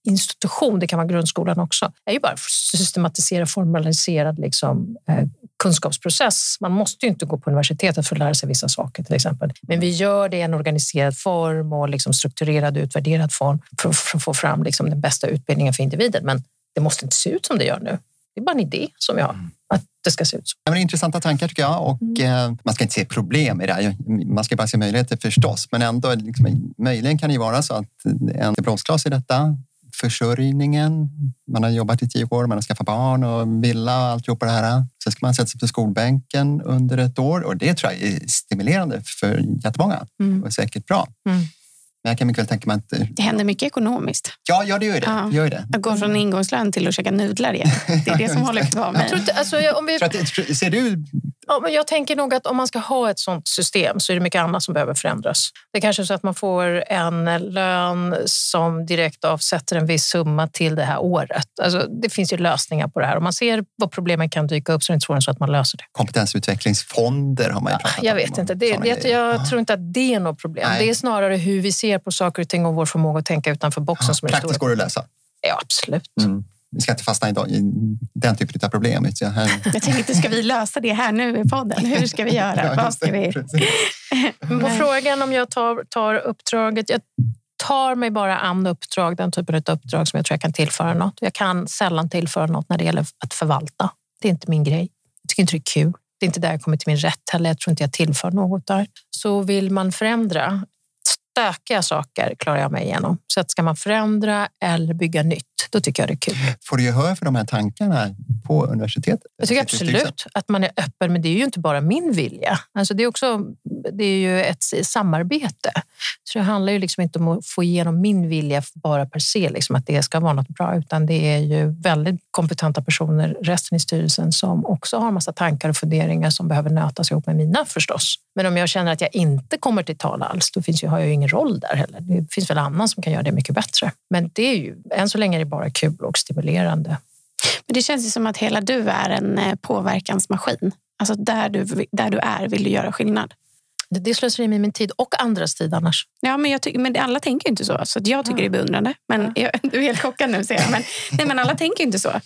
[SPEAKER 3] utbildningsinstitution, det kan vara grundskolan också, är ju bara systematiserad, formaliserad liksom, eh, kunskapsprocess. Man måste ju inte gå på universitetet för att lära sig vissa saker till exempel. Men vi gör det i en organiserad form och liksom strukturerad utvärderad form för, för att få fram liksom den bästa utbildningen för individen. Men det måste inte se ut som det gör nu. Det är bara en idé som jag har, mm. att det ska se ut så.
[SPEAKER 2] Ja, men intressanta tankar tycker jag. Och, mm. eh, man ska inte se problem i det här. Man ska bara se möjligheter förstås. Men ändå, liksom, möjligen kan det vara så att en bromskloss i detta försörjningen. Man har jobbat i tio år, man har skaffat barn och villa och alltihop det här. Sen ska man sätta sig på skolbänken under ett år och det tror jag är stimulerande för jättemånga mm. och säkert bra. Mm. Men jag kan mycket väl tänka mig att... Eh,
[SPEAKER 1] det händer mycket ekonomiskt.
[SPEAKER 2] Ja, ja det gör det. Ja. Gör det.
[SPEAKER 1] Att gå från ingångslön till att käka nudlar igen. Det är det som håller kvar mig.
[SPEAKER 3] Alltså, om vi...
[SPEAKER 2] Ser du
[SPEAKER 3] Ja, men jag tänker nog att om man ska ha ett sånt system så är det mycket annat som behöver förändras. Det är kanske så att man får en lön som direkt avsätter en viss summa till det här året. Alltså, det finns ju lösningar på det här. Om man ser vad problemen kan dyka upp så är det inte svårare så att man löser det.
[SPEAKER 2] Kompetensutvecklingsfonder har man ju pratat
[SPEAKER 3] om. Jag vet inte. Det, jag, jag tror inte att det är något problem. Nej. Det är snarare hur vi ser på saker och ting och vår förmåga att tänka utanför boxen. Ja, som är
[SPEAKER 2] praktiskt går det att lösa.
[SPEAKER 3] Ja, absolut. Mm
[SPEAKER 2] vi ska inte fastna i, den typen av problem.
[SPEAKER 1] Jag, här... jag tänkte ska vi lösa det här nu i podden? Hur ska vi göra? ja, Vad ska vi...
[SPEAKER 3] På frågan om jag tar, tar uppdraget. Jag tar mig bara an uppdrag, den typen av uppdrag som jag tror jag kan tillföra något. Jag kan sällan tillföra något när det gäller att förvalta. Det är inte min grej. Jag tycker inte det är kul. Det är inte där jag kommer till min rätt heller. Jag tror inte jag tillför något där. Så vill man förändra, stökiga saker klarar jag mig igenom. Så att ska man förändra eller bygga nytt, då tycker jag det är kul.
[SPEAKER 2] Får du gehör för de här tankarna på universitetet?
[SPEAKER 3] Jag tycker absolut att man är öppen, men det är ju inte bara min vilja. Alltså det, är också, det är ju ett samarbete. Så det handlar ju liksom inte om att få igenom min vilja bara per se, liksom att det ska vara något bra, utan det är ju väldigt kompetenta personer, resten i styrelsen, som också har massa tankar och funderingar som behöver nötas ihop med mina förstås. Men om jag känner att jag inte kommer till tal alls, då finns ju, har jag ju ingen roll där heller. Det finns väl annan som kan göra det mycket bättre. Men det är ju, än så länge är bara kul och stimulerande.
[SPEAKER 1] Men det känns ju som att hela du är en eh, påverkansmaskin. Alltså där du, där du är vill du göra skillnad.
[SPEAKER 3] Det, det slösar med min tid och andras tid annars.
[SPEAKER 1] Ja, men, jag tycker, men alla tänker inte så. så jag tycker ja. det är beundrande. Men ja. jag, du är helt chockad nu ser jag. Men, nej, men alla tänker inte så.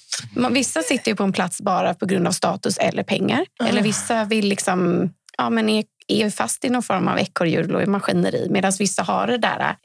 [SPEAKER 1] Vissa sitter ju på en plats bara på grund av status eller pengar. Mm. Eller vissa vill liksom, ja, men är, är fast i någon form av ekorrhjul och maskineri. Medan vissa har det där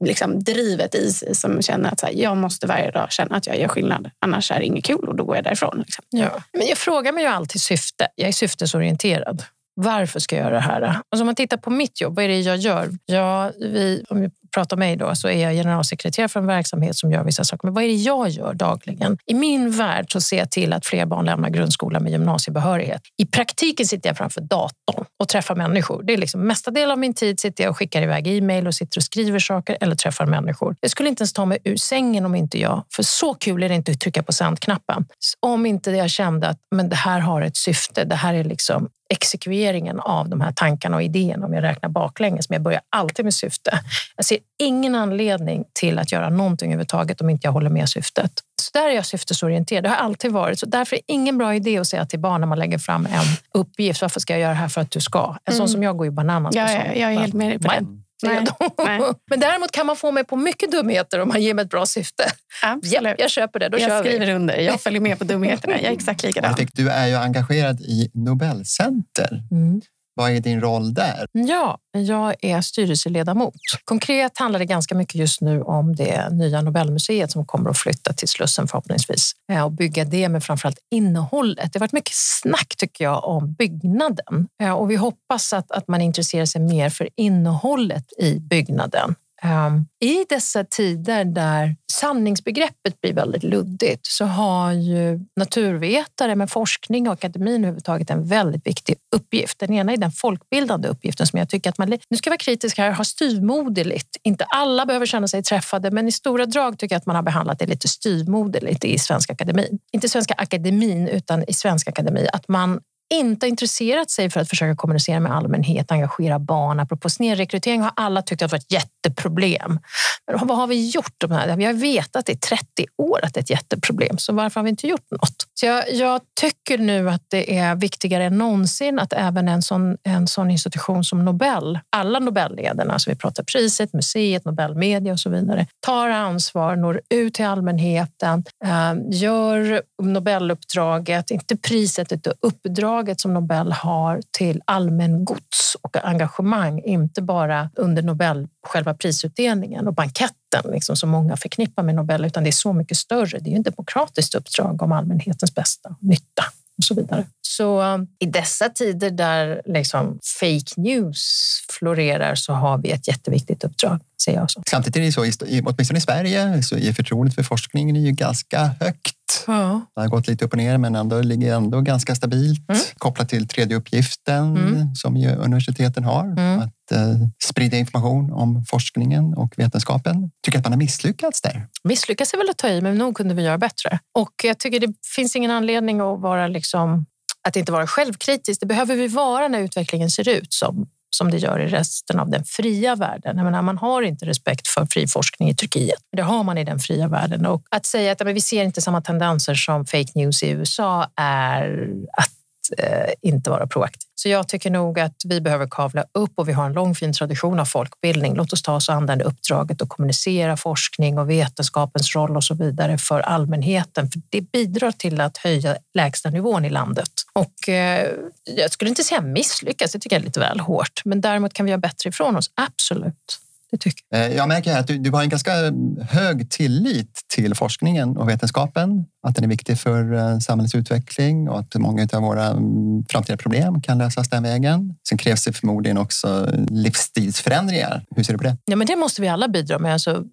[SPEAKER 1] liksom, drivet i sig som känner att så här, jag måste varje dag känna att jag gör skillnad. Annars är det inget kul och då går jag därifrån. Liksom.
[SPEAKER 3] Ja. Men jag frågar mig ju alltid syfte. Jag är syftesorienterad. Varför ska jag göra det här? Alltså om man tittar på mitt jobb, vad är det jag gör? Ja, vi, om vi pratar om mig då, så är jag generalsekreterare för en verksamhet som gör vissa saker. Men vad är det jag gör dagligen? I min värld så ser jag till att fler barn lämnar grundskolan med gymnasiebehörighet. I praktiken sitter jag framför datorn och träffar människor. Det är liksom mesta delen av min tid sitter jag och skickar iväg e-mail och sitter och skriver saker eller träffar människor. Jag skulle inte ens ta mig ur sängen om inte jag, för så kul är det inte att trycka på sändknappen. Om inte jag kände att men det här har ett syfte. Det här är liksom exekveringen av de här tankarna och idéerna om jag räknar baklänges. Men jag börjar alltid med syfte. Jag ser ingen anledning till att göra någonting överhuvudtaget om inte jag håller med syftet. Så där är jag syftesorienterad. Det har alltid varit. Så därför är det ingen bra idé att säga till barn när man lägger fram en uppgift. Varför ska jag göra det här för att du ska? En mm. sån som jag går ju bananas
[SPEAKER 1] ja, ja, Jag är helt med på det.
[SPEAKER 3] Nej, nej. Men däremot kan man få mig på mycket dumheter om man ger mig ett bra syfte.
[SPEAKER 1] Absolut.
[SPEAKER 3] Ja, jag köper det, då
[SPEAKER 1] jag
[SPEAKER 3] kör
[SPEAKER 1] skriver vi. under. Jag följer med på dumheterna. Jag är exakt likadan.
[SPEAKER 2] Du är ju engagerad i Nobelcenter. Mm. Vad är din roll där?
[SPEAKER 3] Ja, jag är styrelseledamot. Konkret handlar det ganska mycket just nu om det nya Nobelmuseet som kommer att flytta till Slussen förhoppningsvis eh, och bygga det med framförallt innehållet. Det har varit mycket snack tycker jag om byggnaden eh, och vi hoppas att, att man intresserar sig mer för innehållet i byggnaden Ehm, I dessa tider där sanningsbegreppet blir väldigt luddigt så har ju naturvetare med forskning och akademin överhuvudtaget en väldigt viktig uppgift. Den ena är den folkbildande uppgiften som jag tycker att man, nu ska jag vara kritisk här, har styvmoderligt. Inte alla behöver känna sig träffade, men i stora drag tycker jag att man har behandlat det lite styvmoderligt i Svenska Akademin. Inte Svenska Akademin, utan i Svenska Akademi. Att man inte intresserat sig för att försöka kommunicera med allmänhet, engagera barn. Apropå snedrekrytering har alla tyckt att det var ett jätteproblem. Men vad har vi gjort? Vi har vetat i 30 år att det är ett jätteproblem, så varför har vi inte gjort något? Så jag, jag tycker nu att det är viktigare än någonsin att även en sån, en sån institution som Nobel, alla Nobelledarna, alltså vi pratar priset, museet, Nobelmedia och så vidare, tar ansvar, når ut till allmänheten, eh, gör Nobeluppdraget, inte priset, utan uppdraget uppdraget som Nobel har till allmängods och engagemang, inte bara under Nobel, själva prisutdelningen och banketten liksom, som många förknippar med Nobel, utan det är så mycket större. Det är ju ett demokratiskt uppdrag om allmänhetens bästa och nytta och så vidare. Så um, i dessa tider där liksom fake news florerar så har vi ett jätteviktigt uppdrag, ser jag så.
[SPEAKER 2] Samtidigt är det så, åtminstone i Sverige, så är förtroendet för forskningen är ju ganska högt. Ja. Det har gått lite upp och ner men ändå ligger ändå ganska stabilt mm. kopplat till tredje uppgiften mm. som universiteten har. Mm. Att eh, sprida information om forskningen och vetenskapen. Tycker att man har misslyckats där?
[SPEAKER 3] Misslyckas är väl att ta i, men nog kunde vi göra bättre. Och jag tycker det finns ingen anledning att vara liksom att inte vara självkritisk. Det behöver vi vara när utvecklingen ser ut som som det gör i resten av den fria världen. menar, man har inte respekt för fri forskning i Turkiet. Det har man i den fria världen. Och att säga att men vi ser inte samma tendenser som fake news i USA är att eh, inte vara proaktiv. Så jag tycker nog att vi behöver kavla upp och vi har en lång fin tradition av folkbildning. Låt oss ta oss an det uppdraget och kommunicera forskning och vetenskapens roll och så vidare för allmänheten. För det bidrar till att höja lägsta nivån i landet. Och eh, jag skulle inte säga misslyckas, det tycker jag är lite väl hårt. Men däremot kan vi göra bättre ifrån oss, absolut. Det tycker jag.
[SPEAKER 2] Eh, jag märker att du, du har en ganska hög tillit till forskningen och vetenskapen. Att den är viktig för eh, samhällets utveckling och att många av våra mm, framtida problem kan lösas den vägen. Sen krävs det förmodligen också livsstilsförändringar. Hur ser du på det?
[SPEAKER 3] Ja, men det måste vi alla bidra med. Alltså,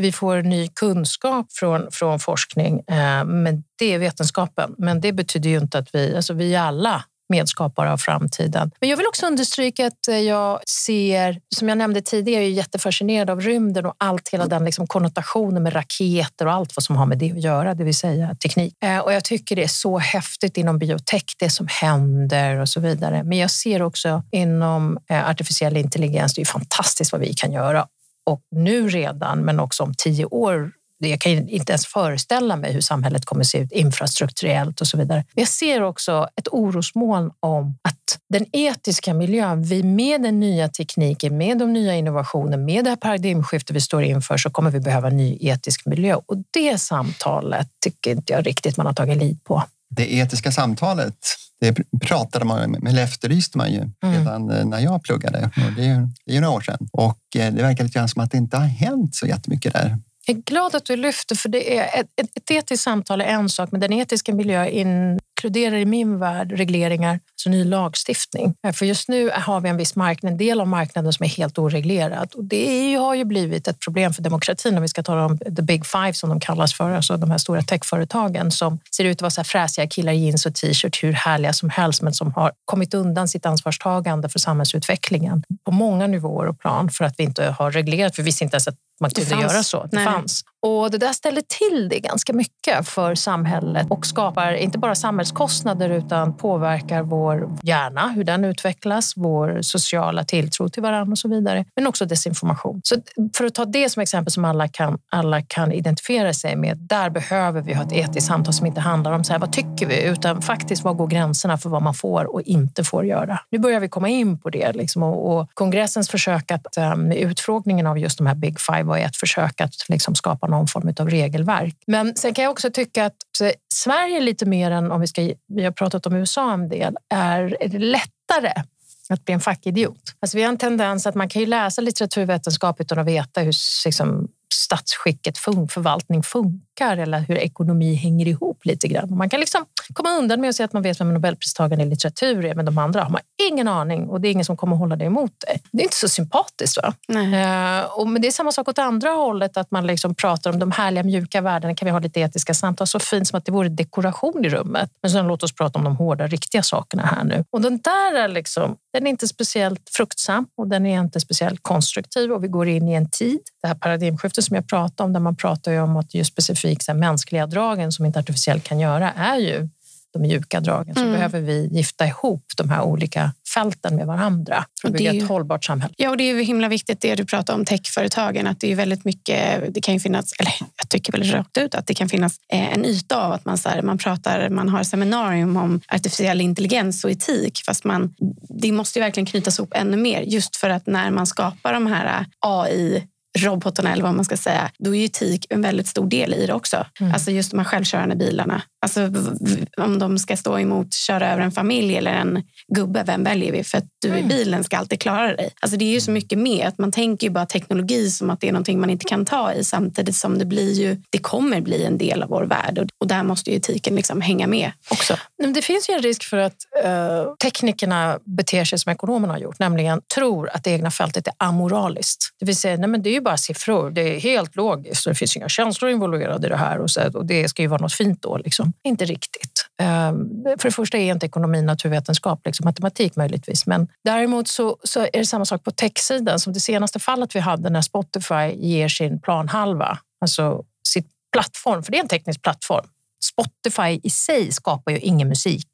[SPEAKER 3] vi får ny kunskap från, från forskning, eh, men det är vetenskapen. Men det betyder ju inte att vi, alltså vi alla medskapare av framtiden. Men jag vill också understryka att eh, jag ser, som jag nämnde tidigare, jag är jättefascinerad av rymden och allt, hela den liksom konnotationen med raketer och allt vad som har med det att göra, det vill säga teknik. Eh, och jag tycker det är så häftigt inom biotech, det som händer och så vidare. Men jag ser också inom eh, artificiell intelligens, det är fantastiskt vad vi kan göra och nu redan, men också om tio år jag kan inte ens föreställa mig hur samhället kommer se ut infrastrukturellt och så vidare. Jag ser också ett orosmoln om att den etiska miljön, vi med den nya tekniken, med de nya innovationerna, med det här paradigmskiftet vi står inför så kommer vi behöva en ny etisk miljö och det samtalet tycker inte jag riktigt man har tagit lid på.
[SPEAKER 2] Det etiska samtalet, det pratade man med, eller efterlyste man ju mm. redan mm. när jag pluggade. Och det, är, är några år sedan. Och eh, det verkar lite grann som att det inte har hänt så jättemycket där.
[SPEAKER 3] Jag är glad att du lyfter, för det är ett, ett etiskt samtal är en sak, men den etiska miljön inkluderar i min värld regleringar, alltså ny lagstiftning. För just nu har vi en viss marknad, en del av marknaden som är helt oreglerad. Och det har ju blivit ett problem för demokratin om vi ska tala om the big five som de kallas för, alltså de här stora techföretagen som ser ut att vara så här fräsiga killar i jeans och t-shirt, hur härliga som helst, men som har kommit undan sitt ansvarstagande för samhällsutvecklingen på många nivåer och plan för att vi inte har reglerat. Vi visste inte ens att man kunde göra så. Det fanns. Och det där ställer till det ganska mycket för samhället och skapar inte bara samhällskostnader utan påverkar vår hjärna, hur den utvecklas, vår sociala tilltro till varandra och så vidare. Men också desinformation. Så för att ta det som exempel som alla kan, alla kan identifiera sig med. Där behöver vi ha ett etiskt samtal som inte handlar om så här, vad tycker vi, utan faktiskt var går gränserna för vad man får och inte får göra. Nu börjar vi komma in på det liksom, och, och kongressens försök att ehm, med utfrågningen av just de här Big Five var ett försök att liksom skapa någon form av regelverk. Men sen kan jag också tycka att eh, Sverige lite mer än om vi ska, vi har pratat om USA en del, är, är det lättare att bli en fackidiot. Alltså vi har en tendens att man kan ju läsa litteraturvetenskap utan att veta hur liksom, statsskicket, fun förvaltning funkar eller hur ekonomi hänger ihop lite grann. Man kan liksom komma undan med att säga att man vet vem Nobelpristagaren i litteratur är, men de andra har man ingen aning och det är ingen som kommer hålla det emot dig. Det är inte så sympatiskt. Va? Uh, och, men det är samma sak åt andra hållet, att man liksom pratar om de härliga mjuka värdena. Kan vi ha lite etiska samtal? Så fint som att det vore dekoration i rummet. Men sen låt oss prata om de hårda, riktiga sakerna här nu. Och den där är liksom, den är inte speciellt fruktsam och den är inte speciellt konstruktiv och vi går in i en tid, det här paradigmskiftet som jag pratade om, där man pratar om att just specifikt så mänskliga dragen som inte artificiellt kan göra är ju de mjuka dragen så mm. behöver vi gifta ihop de här olika fälten med varandra för att bygga ju, ett hållbart samhälle.
[SPEAKER 1] Ja, och det är ju himla viktigt det du pratar om techföretagen, att det är väldigt mycket, det kan ju finnas, eller jag tycker väl rakt ut att det kan finnas eh, en yta av att man, så här, man pratar, man har seminarium om artificiell intelligens och etik, fast man, det måste ju verkligen knytas ihop ännu mer, just för att när man skapar de här AI robotarna eller vad man ska säga, då är etik en väldigt stor del i det också. Mm. Alltså just de här självkörande bilarna. Alltså om de ska stå emot köra över en familj eller en gubbe, vem väljer vi? För att du i mm. bilen ska alltid klara dig. Alltså det är ju så mycket mer. Att man tänker ju bara teknologi som att det är någonting man inte kan ta i samtidigt som det blir ju, det kommer bli en del av vår värld och, och där måste ju etiken liksom hänga med också.
[SPEAKER 3] Det finns ju en risk för att uh, teknikerna beter sig som ekonomerna har gjort, nämligen tror att det egna fältet är amoraliskt. Det vill säga, nej men det är ju bara siffror. Det är helt logiskt det finns inga känslor involverade i det här och, så, och det ska ju vara något fint då. Liksom. Liksom. Inte riktigt. Eh, för det första är inte ekonomi naturvetenskap, liksom matematik möjligtvis. Men däremot så, så är det samma sak på techsidan som det senaste fallet vi hade när Spotify ger sin planhalva, alltså sitt plattform, för det är en teknisk plattform. Spotify i sig skapar ju ingen musik.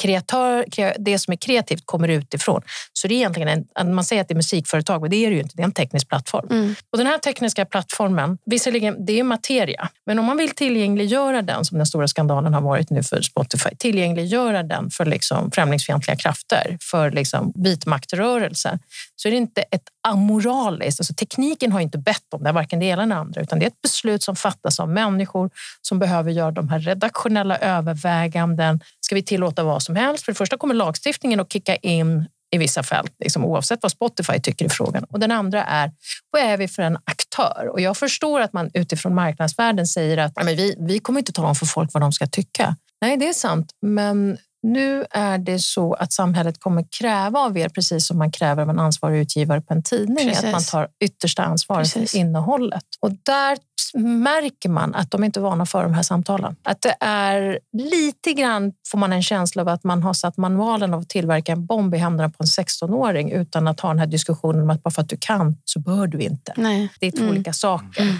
[SPEAKER 3] Kreatör, det som är kreativt kommer utifrån. Så det är egentligen en, man säger att det är musikföretag, men det är det ju inte. Det är en teknisk plattform. Mm. Och den här tekniska plattformen, visserligen, det är materia, men om man vill tillgängliggöra den, som den stora skandalen har varit nu för Spotify, tillgängliggöra den för liksom främlingsfientliga krafter, för liksom vitmaktrörelser, så är det inte ett amoraliskt. Alltså tekniken har inte bett om det, varken det ena eller det andra, utan det är ett beslut som fattas av människor som behöver göra de här redaktionella överväganden. Ska vi tillåta vad som helst? För det första kommer lagstiftningen att kicka in i vissa fält, liksom, oavsett vad Spotify tycker i frågan. Och den andra är, vad är vi för en aktör? Och jag förstår att man utifrån marknadsvärlden säger att men vi, vi kommer inte tala om för folk vad de ska tycka. Nej, det är sant, men nu är det så att samhället kommer kräva av er, precis som man kräver av en ansvarig utgivare på en tidning, precis. att man tar yttersta ansvaret för innehållet. Och där märker man att de inte är vana för de här samtalen. Att det är lite grann, får man en känsla av att man har satt manualen av att tillverka en bomb i händerna på en 16-åring utan att ha den här diskussionen om att bara för att du kan så bör du inte.
[SPEAKER 1] Nej.
[SPEAKER 3] Det är två mm. olika saker. Mm.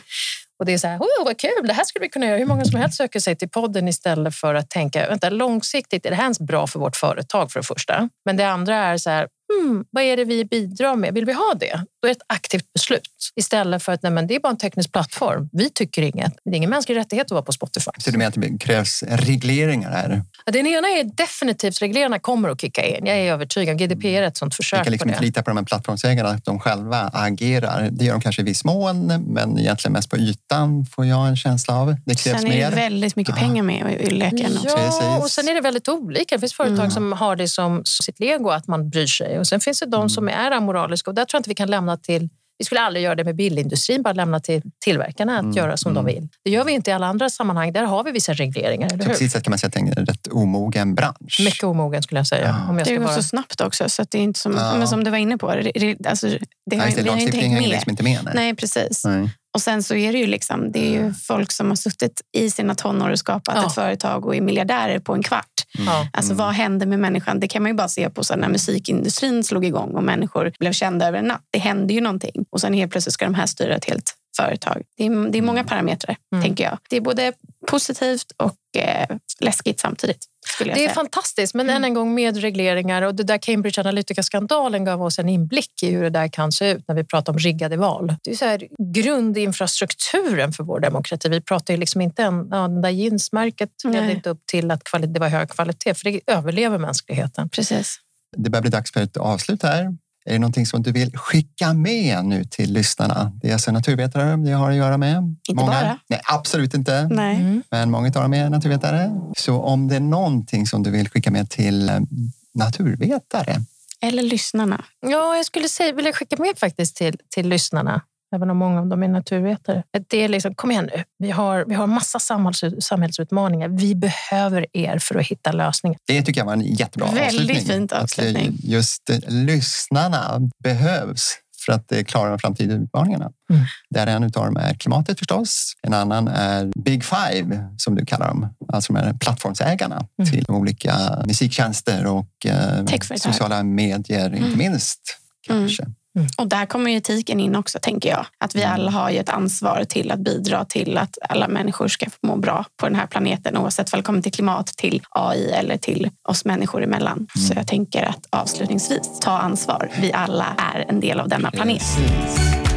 [SPEAKER 3] Och det är så här, oh, vad kul, det här skulle vi kunna göra. Hur många som helst söker sig till podden istället för att tänka, vänta, långsiktigt, är det här ens bra för vårt företag för det första? Men det andra är så här, hmm, vad är det vi bidrar med? Vill vi ha det? Då är det ett aktivt beslut istället för att nej, men det är bara en teknisk plattform. Vi tycker inget. Det är ingen mänsklig rättighet att vara på Spotify.
[SPEAKER 2] Så du menar att det krävs regleringar här?
[SPEAKER 3] Den ena är definitivt regleringarna kommer att kicka in. Jag är övertygad. GDPR är ett sånt försök. Vi
[SPEAKER 2] kan liksom
[SPEAKER 3] inte
[SPEAKER 2] lita på de här plattformsägarna att de själva agerar. Det gör de kanske i viss mån, men egentligen mest på ytan får jag en känsla av. Det krävs
[SPEAKER 1] sen är det mer. väldigt mycket pengar med i leken.
[SPEAKER 3] Ja, och sen är det väldigt olika. Det finns företag mm. som har det som sitt lego att man bryr sig och sen finns det de mm. som är amoraliska och där tror jag inte vi kan lämna till vi skulle aldrig göra det med bilindustrin, bara lämna till tillverkarna att mm. göra som mm. de vill. Det gör vi inte i alla andra sammanhang. Där har vi vissa regleringar. Eller
[SPEAKER 2] hur? Precis kan man säga att det är en rätt omogen bransch.
[SPEAKER 3] Mycket omogen skulle jag säga. Ja. Om jag
[SPEAKER 1] det går
[SPEAKER 3] vara...
[SPEAKER 1] så snabbt också, så det är inte som, ja. men som du var inne på. Det, alltså, det
[SPEAKER 2] har, ja, det, vi har inte hängt med. Liksom inte med
[SPEAKER 1] nej. nej precis. Nej. Och sen så är det ju liksom, det är ju mm. folk som har suttit i sina tonår och skapat ja. ett företag och är miljardärer på en kvart. Mm. Alltså vad händer med människan? Det kan man ju bara se på så när musikindustrin slog igång och människor blev kända över en natt. Det hände ju någonting och sen helt plötsligt ska de här styra ett helt företag. Det är, det är många parametrar, mm. tänker jag. Det är både positivt och eh, läskigt samtidigt.
[SPEAKER 3] det är säga. fantastiskt, men mm. än en gång med regleringar. Och det där Cambridge Analytica-skandalen gav oss en inblick i hur det där kan se ut när vi pratar om riggade val. Det är så här, grundinfrastrukturen för vår demokrati. Vi pratar ju liksom inte om ja, den där jeansmärket ledde inte upp till att det var hög kvalitet, för det överlever mänskligheten.
[SPEAKER 1] Precis.
[SPEAKER 2] Det börjar bli dags för ett avslut här. Är det någonting som du vill skicka med nu till lyssnarna? Det är alltså naturvetare det har att göra med.
[SPEAKER 1] Inte många. bara?
[SPEAKER 2] Nej, absolut inte.
[SPEAKER 1] Nej. Mm.
[SPEAKER 2] Men många av dem är naturvetare. Så om det är någonting som du vill skicka med till eh, naturvetare?
[SPEAKER 1] Eller lyssnarna?
[SPEAKER 3] Ja, jag skulle säga, vilja skicka med faktiskt till, till lyssnarna även om många av dem är naturvetare. Det är liksom, kom igen nu, vi har, vi har massa samhälls, samhällsutmaningar. Vi behöver er för att hitta lösningar.
[SPEAKER 2] Det tycker jag var en jättebra
[SPEAKER 1] Väldigt
[SPEAKER 2] avslutning.
[SPEAKER 1] Väldigt fint avslutning.
[SPEAKER 2] Att just lyssnarna behövs för att klara de framtida utmaningarna. Mm. Där en av dem är klimatet förstås. En annan är Big Five som du kallar dem, alltså de här plattformsägarna mm. till olika musiktjänster och eh, sociala medier, mm. inte minst. Kanske.
[SPEAKER 1] Mm. Och där kommer etiken in också, tänker jag. Att vi mm. alla har ett ansvar till att bidra till att alla människor ska få må bra på den här planeten oavsett vad det kommer till klimat, till AI eller till oss människor emellan. Mm. Så jag tänker att avslutningsvis, ta ansvar. Vi alla är en del av denna planet. Precis.